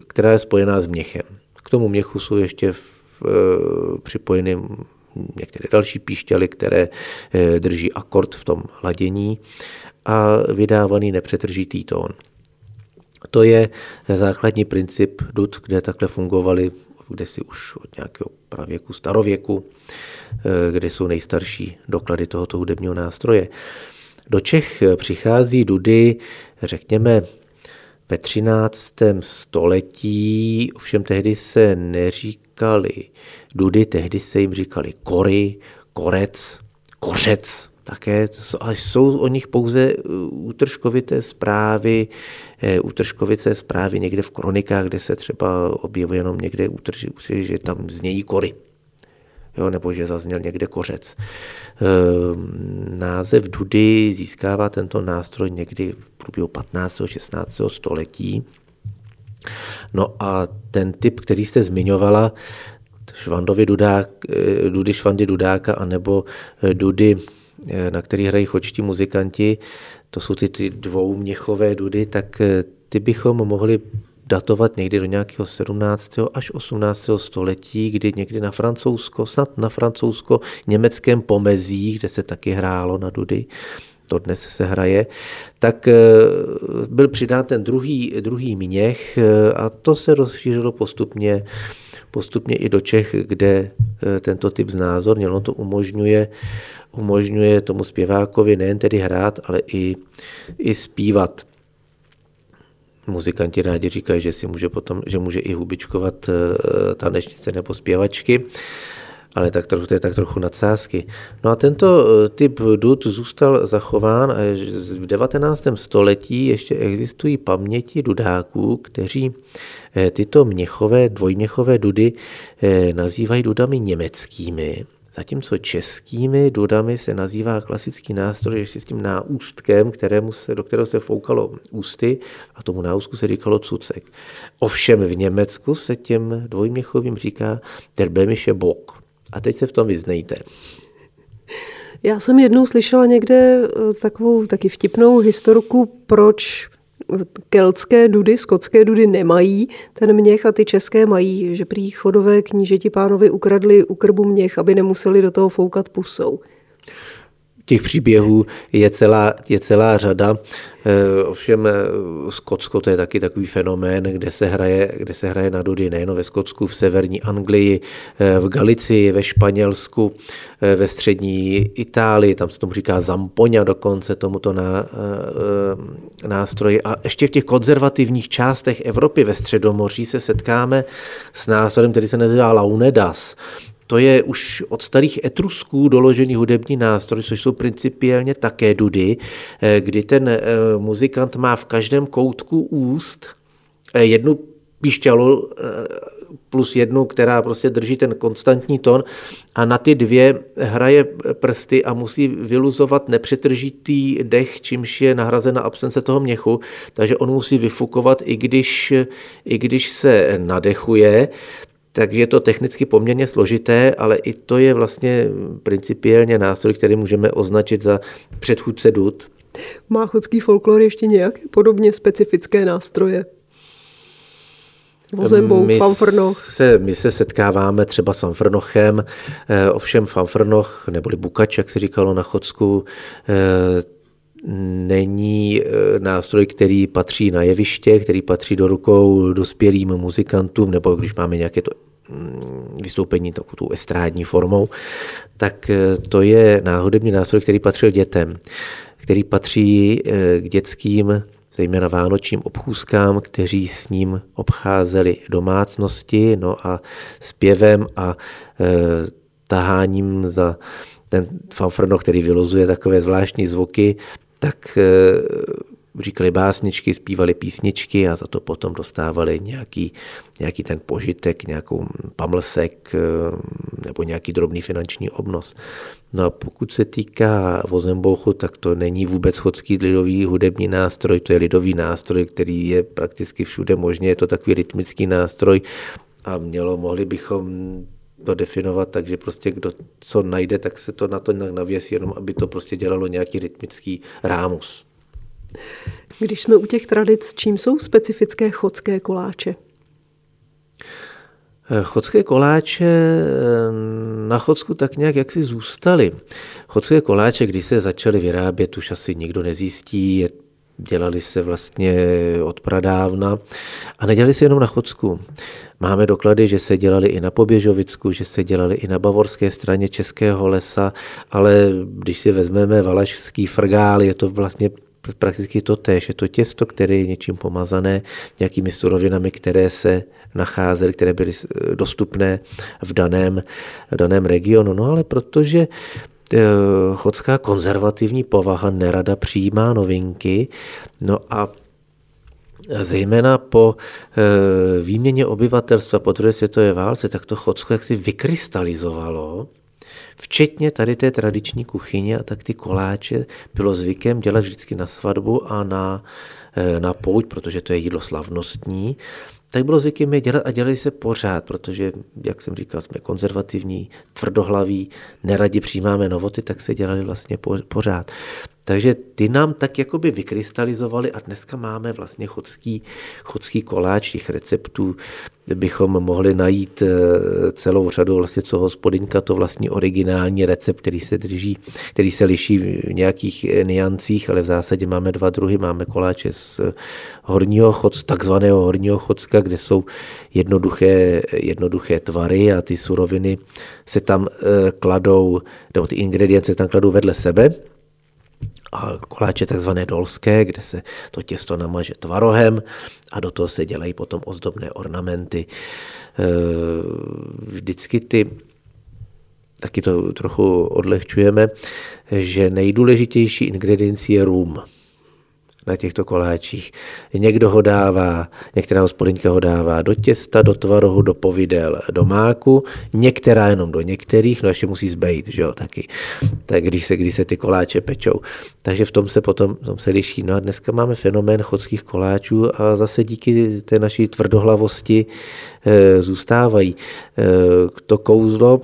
která je spojená s měchem. K tomu měchu jsou ještě Eh, připojeny některé další píšťaly, které eh, drží akord v tom ladění a vydávaný nepřetržitý tón. To je základní princip dud, kde takhle fungovaly kde si už od nějakého pravěku, starověku, eh, kde jsou nejstarší doklady tohoto hudebního nástroje. Do Čech přichází dudy, řekněme, ve 13. století, ovšem tehdy se neříkali dudy, tehdy se jim říkali kory, korec, kořec, také, ale jsou o nich pouze uh, útržkovité zprávy, eh, útržkovité zprávy někde v kronikách, kde se třeba objevuje jenom někde útržky, že tam znějí kory jo, nebo že zazněl někde kořec. Ehm, název dudy získává tento nástroj někdy v průběhu 15. 16. století. No a ten typ, který jste zmiňovala, Švandovi dudák, eh, dudy Švandy Dudáka, anebo eh, dudy, eh, na který hrají chočtí muzikanti, to jsou ty, ty dvouměchové dudy, tak ty bychom mohli datovat někdy do nějakého 17. až 18. století, kdy někdy na Francouzsko, snad na francouzsko-německém pomezí, kde se taky hrálo na dudy, to dnes se hraje, tak eh, byl přidán ten druhý, druhý měch eh, a to se rozšířilo postupně, postupně i do Čech, kde eh, tento typ znázorněl. On to umožňuje, umožňuje tomu zpěvákovi nejen tedy hrát, ale i, i zpívat muzikanti rádi říkají, že si může potom, že může i hubičkovat tanečnice nebo zpěvačky. Ale tak trochu, to je tak trochu nadsázky. No a tento eh, typ dud zůstal zachován a v 19. století ještě existují paměti dudáků, kteří eh, tyto měchové, dvojměchové dudy eh, nazývají dudami německými. Zatímco českými dudami se nazývá klasický nástroj ještě s tím náústkem, kterému se, do kterého se foukalo ústy a tomu náústku se říkalo cucek. Ovšem v Německu se těm dvojměchovým říká der böhmische Bock. A teď se v tom vyznejte. Já jsem jednou slyšela někde eh, takovou taky vtipnou historku, proč keltské dudy, skotské dudy nemají ten měch a ty české mají, že prý chodové knížeti pánovi ukradli u krbu měch, aby nemuseli do toho foukat pusou těch příběhů je celá, je celá řada. Eh, ovšem eh, Skotsko to je taky takový fenomén, kde se hraje, kde se hraje na dudy nejen ve Skotsku, v severní Anglii, eh, v Galicii, ve Španělsku, ve střední Itálii, tam se tomu říká zampoňa dokonce tomuto ná, nástroji. A ještě v těch konzervativních částech Evropy ve Středomoří se setkáme s nástrojem, který se nazývá launedas. To je už od starých etrusků doložený hudební nástroj, což jsou principiálně také dudy, eh, kdy ten eh, muzikant má v každém koutku úst eh, jednu píšťalu plus jednu, která prostě drží ten konstantní ton a na ty dvě hraje prsty a musí vyluzovat nepřetržitý dech, čímž je nahrazena absence toho měchu, takže on musí vyfukovat, i když, i když se nadechuje takže je to technicky poměrně složité, ale i to je vlastně principiálně nástroj, který můžeme označit za předchůdce dud. Má chodský folklor ještě nějaké podobně specifické nástroje? Vozembouk, my fanfrnoch. Se, my se setkáváme třeba s fanfrnochem, eh, ovšem fanfrnoch, neboli bukač, jak se říkalo na Chodsku, eh, není eh, nástroj, který patří na jeviště, který patří do rukou dospělým muzikantům, nebo když máme nějaké to mm, vystoupení takovou estrádní formou, tak eh, to je náhodební nástroj, který patřil dětem, který patří eh, k dětským zejména vánočním obchůzkám, kteří s ním obcházeli domácnosti, no a zpěvem a e, taháním za ten fanfrno, který vylozuje takové zvláštní zvuky, tak eh, říkali básničky, zpívali písničky a za to potom dostávali nějaký, nějaký ten požitek, nějakou pamlsek eh, nebo nějaký drobný finanční obnos. No a pokud se týká vozembouchu, tak to není vůbec chodský lidový hudební nástroj, to je lidový nástroj, který je prakticky všude možně, je to takový rytmický nástroj a mělo, mohli bychom to definovat tak, že prostě kdo co najde, tak se to na to nějak navěsí, jenom aby to prostě dělalo nějaký rytmický rámus. Když jsme u těch tradic, čím jsou specifické chodské koláče? Eh, chodské koláče eh, na Chodsku tak nějak jaksi zůstaly. Chodské koláče, když se začaly vyrábět, už asi nikdo nezjistí, je dělali se vlastně od pradávna a nedělali se jenom na Chodsku. Máme doklady, že se dělali i na Poběžovicku, že se dělali i na bavorské straně Českého lesa, ale když si vezmeme valašský frgál, je to vlastně prakticky to tež. Je to těsto, které je něčím pomazané, nějakými surovinami, které se nacházely, které byly dostupné v daném, v daném regionu. No ale protože chodská konzervativní povaha nerada přijímá novinky, no a zejména po eh, výměně obyvatelstva po druhé světové válce, tak to Chocko jaksi vykrystalizovalo, včetně tady té tradiční kuchyně a tak ty koláče bylo zvykem dělat vždycky na svatbu a na, eh, na pouť, protože to je jídlo slavnostní tak bylo zvykem je dělat a dělají se pořád, protože, jak jsem říkal, jsme konzervativní, tvrdohlaví, neradi přijímáme novoty, tak se dělali vlastně pořád. Takže ty nám tak jakoby vykrystalizovali a dneska máme vlastně chodský, chodský koláč těch receptů, bychom mohli najít eh, celou řadu vlastně co hospodinka, to vlastní originální recept, který se drží, který se liší v nějakých eh, niancích, ale v zásadě máme dva druhy. Máme koláče z horního chod, takzvaného horního chodska, kde jsou jednoduché, jednoduché tvary a ty suroviny se tam eh, kladou, nebo ty ingredience se tam kladou vedle sebe a koláče takzvané dolské, kde se to těsto namaže tvarohem a do toho se dělají potom ozdobné ornamenty. E, vždycky ty taky to trochu odlehčujeme, že nejdůležitější ingrediencí je rum na těchto koláčích. Někdo ho dává, některá hospodyňka ho dává do těsta, do tvarohu, do povidel, do máku, některá jenom do některých, no ještě musí zbejt, že jo, taky. Tak když se, když se ty koláče pečou. Takže v tom se potom v tom se liší. No a dneska máme fenomén chodských koláčů a zase díky té naší tvrdohlavosti e, zůstávají. E, to kouzlo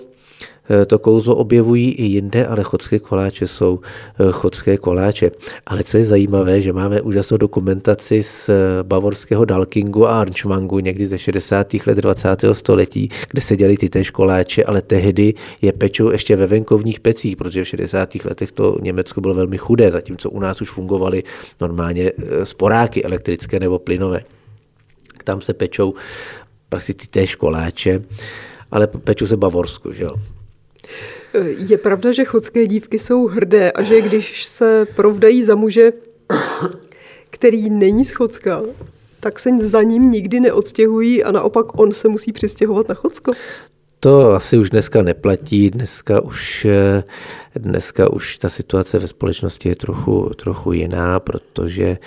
to kouzlo objevují i jinde, ale chodské koláče jsou eh, chodské koláče. Ale co je zajímavé, že máme úžasnou dokumentaci z eh, bavorského Dalkingu a Arnschmangu někdy ze 60. let 20. století, kde se děli ty též koláče, ale tehdy je pečou ještě ve venkovních pecích, protože v 60. letech to Německo bylo velmi chudé, zatímco u nás už fungovaly normálně sporáky elektrické nebo plynové. Tam se pečou prakticky ty též koláče, ale pečou se Bavorsku, že jo. Je pravda, že chodské dívky jsou hrdé a že když se provdají za muže, který není z Chodska, tak se za ním nikdy neodstěhují a naopak on se musí přistěhovat na Chodsko? To asi už dneska neplatí, dneska už, dneska už ta situace ve společnosti je trochu, trochu jiná, protože e,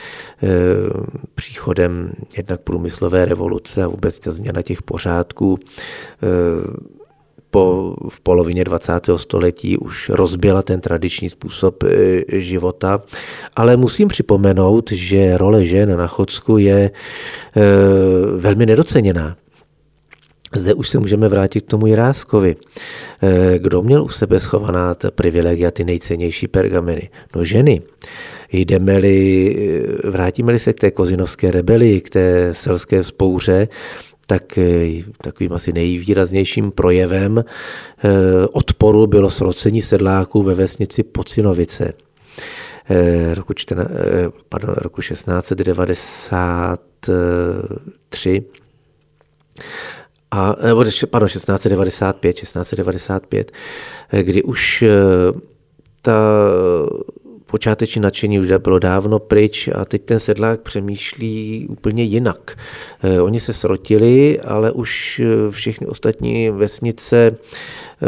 příchodem jednak průmyslové revoluce a vůbec ta změna těch pořádků e, po, v polovině 20. století už rozbila ten tradiční způsob e, života. Ale musím připomenout, že role žen na Chodsku je e, velmi nedoceněná. Zde už se můžeme vrátit k tomu Jiráskovi. E, kdo měl u sebe schovaná ta privilegia, ty nejcennější pergameny? No ženy. Jdeme-li, vrátíme-li se k té kozinovské rebeli, k té selské spouře, tak eh, takovým asi nejvýraznějším projevem eh, odporu bylo srocení sedláků ve vesnici Pocinovice eh, roku, 14, pardon, roku 1693 a, nebo, pardon, 1695, 1695, kdy už ta počáteční nadšení už bylo dávno pryč a teď ten sedlák přemýšlí úplně jinak. Eh, oni se srotili, ale už eh, všechny ostatní vesnice eh,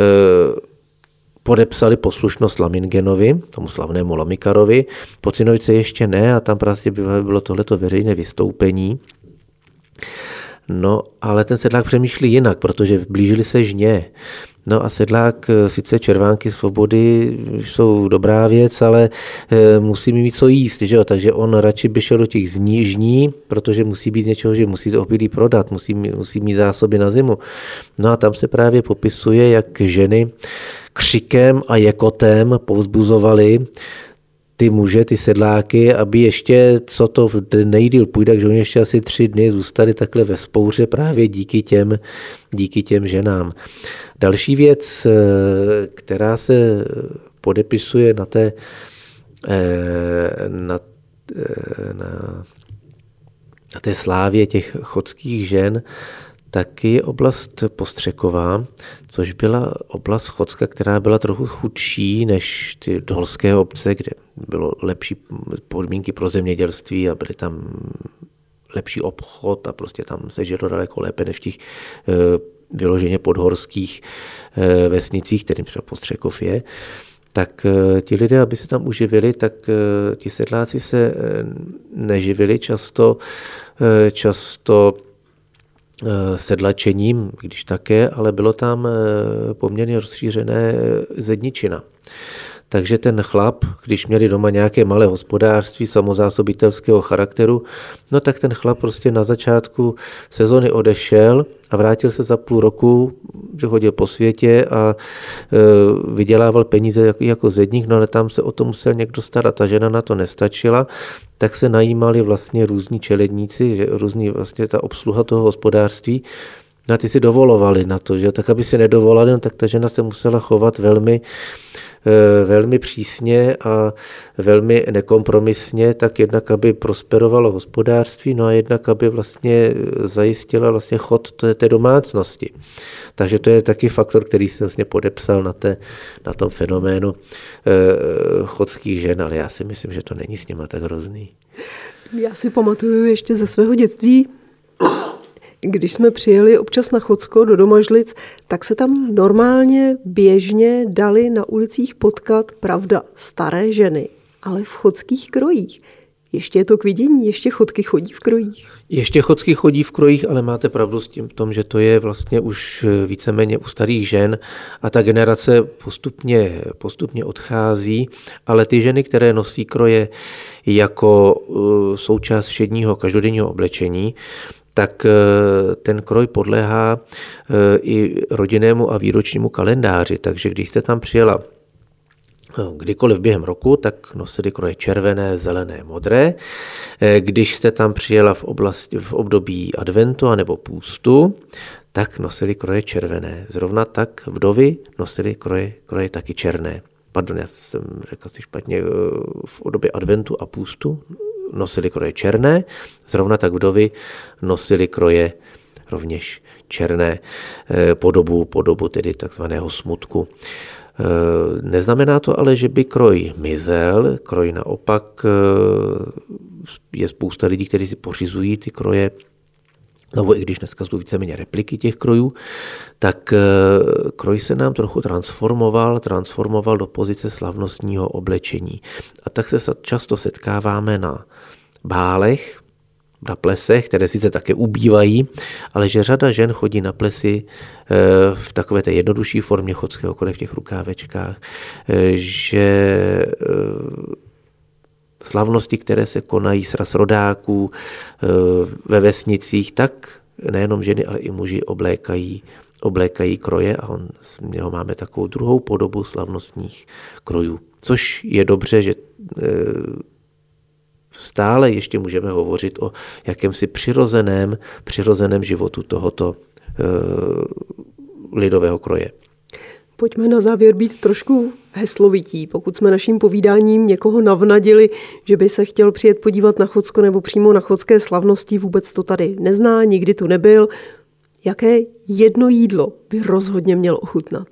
podepsali poslušnost Lamingenovi, tomu slavnému Lamikarovi. Pocinovice ještě ne a tam prostě bylo tohleto veřejné vystoupení. No, ale ten sedlák přemýšlí jinak, protože blížili se žně. No a sedlák, eh, sice červánky svobody jsou dobrá věc, ale eh, musí mít co jíst, že jo? takže on radši by šel do těch zní, žní, protože musí být něčeho, že musí to obilí prodat, musí, musí mít zásoby na zimu. No a tam se právě popisuje, jak ženy křikem a jekotem povzbuzovali ty muže, ty sedláky, aby ještě, co to nejdíl půjde, takže oni ještě asi tři dny zůstali takhle ve spouře právě díky těm, díky těm ženám. Další věc, eh, která se podepisuje na té, eh, na, eh, na, na té slávě těch chodských žen, taky je oblast Postřeková, což byla oblast Chodska, která byla trochu chudší než ty dolské obce, kde bylo lepší podmínky pro zemědělství a byly tam lepší obchod a prostě tam se žilo daleko lépe než v těch vyloženě podhorských eh, vesnicích, kterým třeba Postřekov je, tak eh, ti lidé, aby se tam uživili, tak eh, ti sedláci se neživili často, často sedlačením, když také, ale bylo tam poměrně rozšířené zedničina. Takže ten chlap, když měli doma nějaké malé hospodářství samozásobitelského charakteru, no tak ten chlap prostě na začátku sezony odešel a vrátil se za půl roku, že chodil po světě a e, vydělával peníze jako, jako zedník, no ale tam se o to musel někdo starat. Ta žena na to nestačila, tak se najímali vlastně různí čeledníci, že různý vlastně ta obsluha toho hospodářství, No a ty si dovolovali na to, že tak aby si nedovolali, no tak ta žena se musela chovat velmi velmi přísně a velmi nekompromisně, tak jednak, aby prosperovalo hospodářství, no a jednak, aby vlastně zajistila vlastně chod té, té domácnosti. Takže to je taky faktor, který se vlastně podepsal na, té, na tom fenoménu eh, chodských žen, ale já si myslím, že to není s nima tak hrozný. Já si pamatuju ještě ze svého dětství, Když jsme přijeli občas na Chocko do Domažlic, tak se tam normálně, běžně dali na ulicích potkat, pravda, staré ženy, ale v chodských krojích. Ještě je to k vidění, ještě chodky chodí v krojích. Ještě chodky chodí v krojích, ale máte pravdu s tím v tom, že to je vlastně už víceméně u starých žen a ta generace postupně, postupně odchází, ale ty ženy, které nosí kroje jako uh, součást všedního každodenního oblečení, tak uh, ten kroj podléhá uh, i rodinnému a výročnímu kalendáři. Takže když jste tam přijela kdykoliv během roku, tak nosili kroje červené, zelené, modré. Eh, když jste tam přijela v, oblasti, v období adventu anebo půstu, tak nosili kroje červené. Zrovna tak vdovy nosili kroje, kroje taky černé. Pardon, já jsem řekl si špatně, eh, v období adventu a půstu nosili kroje černé, zrovna tak vdovy nosili kroje rovněž černé eh, podobu, podobu tedy takzvaného smutku. Eh, neznamená to ale, že by kroj mizel, kroj naopak eh, je spousta lidí, kteří si pořizují ty kroje No, i když dneska jsou víceméně repliky těch krojů, tak kroj se nám trochu transformoval, transformoval do pozice slavnostního oblečení. A tak se často setkáváme na bálech, na plesech, které sice také ubývají, ale že řada žen chodí na plesy eh, v takové té jednodušší formě chodského kole v těch rukávečkách, eh, že eh, slavnosti, které se konají sraz rodáků ve vesnicích, tak nejenom ženy, ale i muži oblékají oblékají kroje a on, z něho máme takovou druhou podobu slavnostních krojů. Což je dobře, že stále ještě můžeme hovořit o jakémsi přirozeném, přirozeném životu tohoto e, lidového kroje. Pojďme na závěr být trošku heslovití. Pokud jsme naším povídáním někoho navnadili, že by se chtěl přijet podívat na Chodsko nebo přímo na chodské slavnosti, vůbec to tady nezná, nikdy tu nebyl, jaké jedno jídlo by rozhodně měl ochutnat?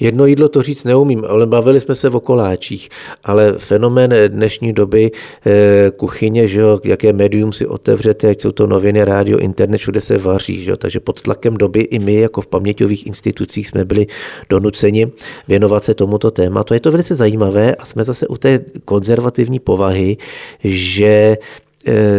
Jedno jídlo to říct neumím, ale bavili jsme se o koláčích, ale fenomén dnešní doby eh, kuchyně, že jo, jaké médium si otevřete, ať jsou to noviny, rádio, internet, všude se vaří, že jo, takže pod tlakem doby i my jako v paměťových institucích jsme byli donuceni věnovat se tomuto tématu. Je to velice zajímavé a jsme zase u té konzervativní povahy, že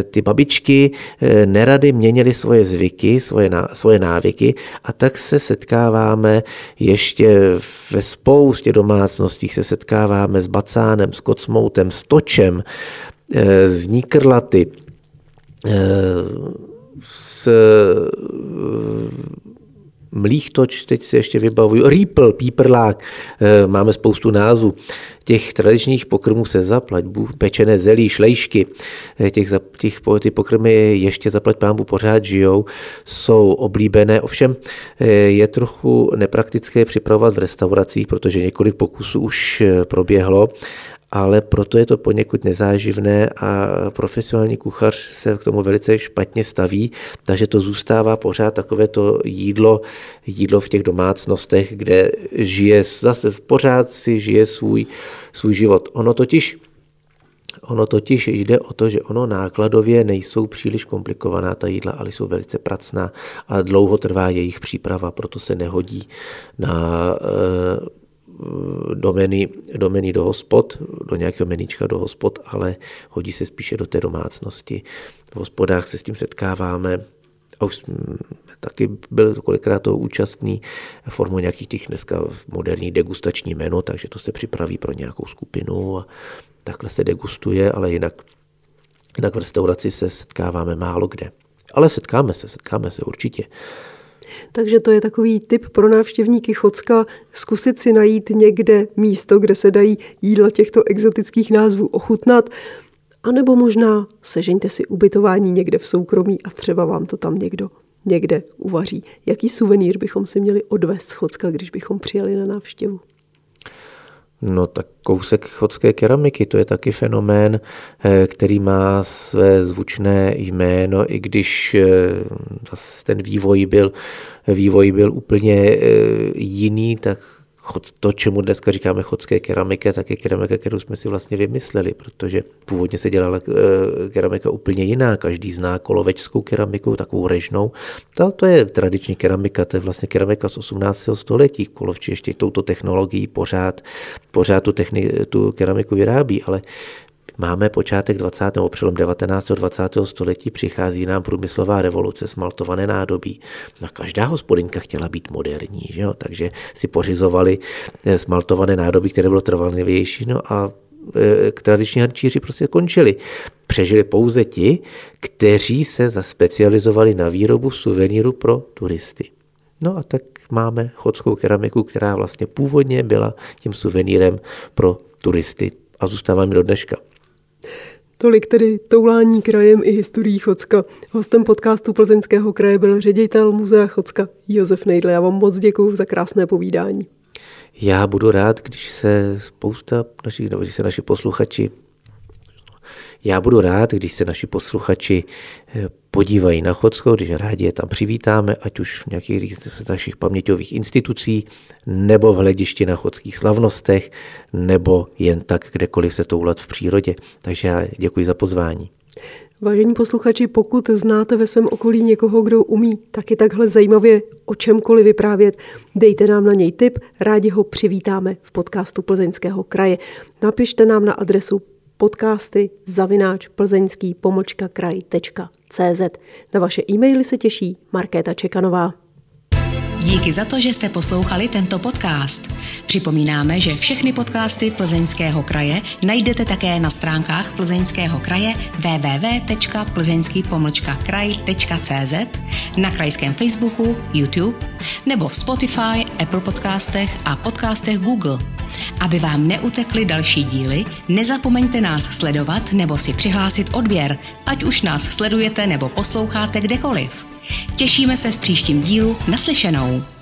ty babičky eh, nerady měnily svoje zvyky, svoje, svoje návyky a tak se setkáváme ještě ve spoustě domácností. Se setkáváme s bacánem, s kocmoutem, s točem, eh, s níkrlaty, s mlíchtoč, teď si ještě vybavuju, rýpl, píprlák, eh, máme spoustu názvů. Těch tradičních pokrmů se zaplať, pečené zelí, šlejšky, eh, těch, těch, ty pokrmy ještě zaplať pámbu pořád žijou, jsou oblíbené, ovšem eh, je trochu nepraktické připravovat v restauracích, protože několik pokusů už proběhlo ale proto je to poněkud nezáživné a profesionální kuchař se k tomu velice špatně staví, takže to zůstává pořád takové to jídlo, jídlo v těch domácnostech, kde žije, zase pořád si žije svůj, svůj život. Ono totiž Ono totiž jde o to, že ono nákladově nejsou příliš komplikovaná ta jídla, ale jsou velice pracná a dlouho trvá jejich příprava, proto se nehodí na domeny, domeny do hospod, do nějakého meníčka do hospod, ale hodí se spíše do té domácnosti. V hospodách se s tím setkáváme a už taky byl kolikrát toho účastný formou nějakých těch dneska moderních degustační menu, takže to se připraví pro nějakou skupinu a takhle se degustuje, ale jinak, jinak v restauraci se setkáváme málo kde. Ale setkáme se, setkáme se určitě. Takže to je takový tip pro návštěvníky Chocka, zkusit si najít někde místo, kde se dají jídla těchto exotických názvů ochutnat, anebo možná sežeňte si ubytování někde v soukromí a třeba vám to tam někdo někde uvaří. Jaký suvenýr bychom si měli odvést z Chocka, když bychom přijeli na návštěvu? No tak kousek chodské keramiky, to je taky fenomén, eh, který má své zvučné jméno, i když eh, ten vývoj byl, vývoj byl úplně eh, jiný, tak to, čemu dneska říkáme chodské keramika, tak je keramika, kterou jsme si vlastně vymysleli, protože původně se dělala eh, keramika úplně jiná. Každý zná kolovečskou keramiku, takovou režnou. To, to je tradiční keramika, to je vlastně keramika z 18. století. Kolovči ještě touto technologií pořád, pořád tu, techni, tu keramiku vyrábí, ale Máme počátek 20. přelom 19. 20. století, přichází nám průmyslová revoluce, smaltované nádobí. No, každá hospodinka chtěla být moderní, že jo? takže si pořizovali eh, smaltované nádobí, které bylo trvanlivější, no a eh, tradiční hrnčíři prostě končili. Přežili pouze ti, kteří se zaspecializovali na výrobu suveníru pro turisty. No a tak máme chodskou keramiku, která vlastně původně byla tím suvenírem pro turisty a zůstává mi do dneška. Tolik tedy toulání krajem i historií Chocka. Hostem podcastu Plzeňského kraje byl ředitel muzea Chocka Josef Nejdle. Já vám moc děkuji za krásné povídání. Já budu rád, když se spousta našich, nebo když se naši posluchači já budu rád, když se naši posluchači eh, podívají na Chodsko, když rádi je tam přivítáme, ať už v nějakých z našich paměťových institucí, nebo v hledišti na chodských slavnostech, nebo jen tak kdekoliv se toulat v přírodě. Takže já děkuji za pozvání. Vážení posluchači, pokud znáte ve svém okolí někoho, kdo umí taky takhle zajímavě o čemkoliv vyprávět, dejte nám na něj tip, rádi ho přivítáme v podcastu Plzeňského kraje. Napište nám na adresu podcasty zavináč plzeňský pomočka kraj.cz. Na vaše e-maily se těší Markéta Čekanová. Díky za to, že jste poslouchali tento podcast. Připomínáme, že všechny podcasty Plzeňského kraje najdete také na stránkách Plzeňského kraje www.plzeňský-kraj.cz, na krajském Facebooku, YouTube nebo v Spotify, Apple podcastech a podcastech Google. Aby vám neutekly další díly, nezapomeňte nás sledovat nebo si přihlásit odběr, ať už nás sledujete nebo posloucháte kdekoliv. Těšíme se v příštím dílu naslyšenou.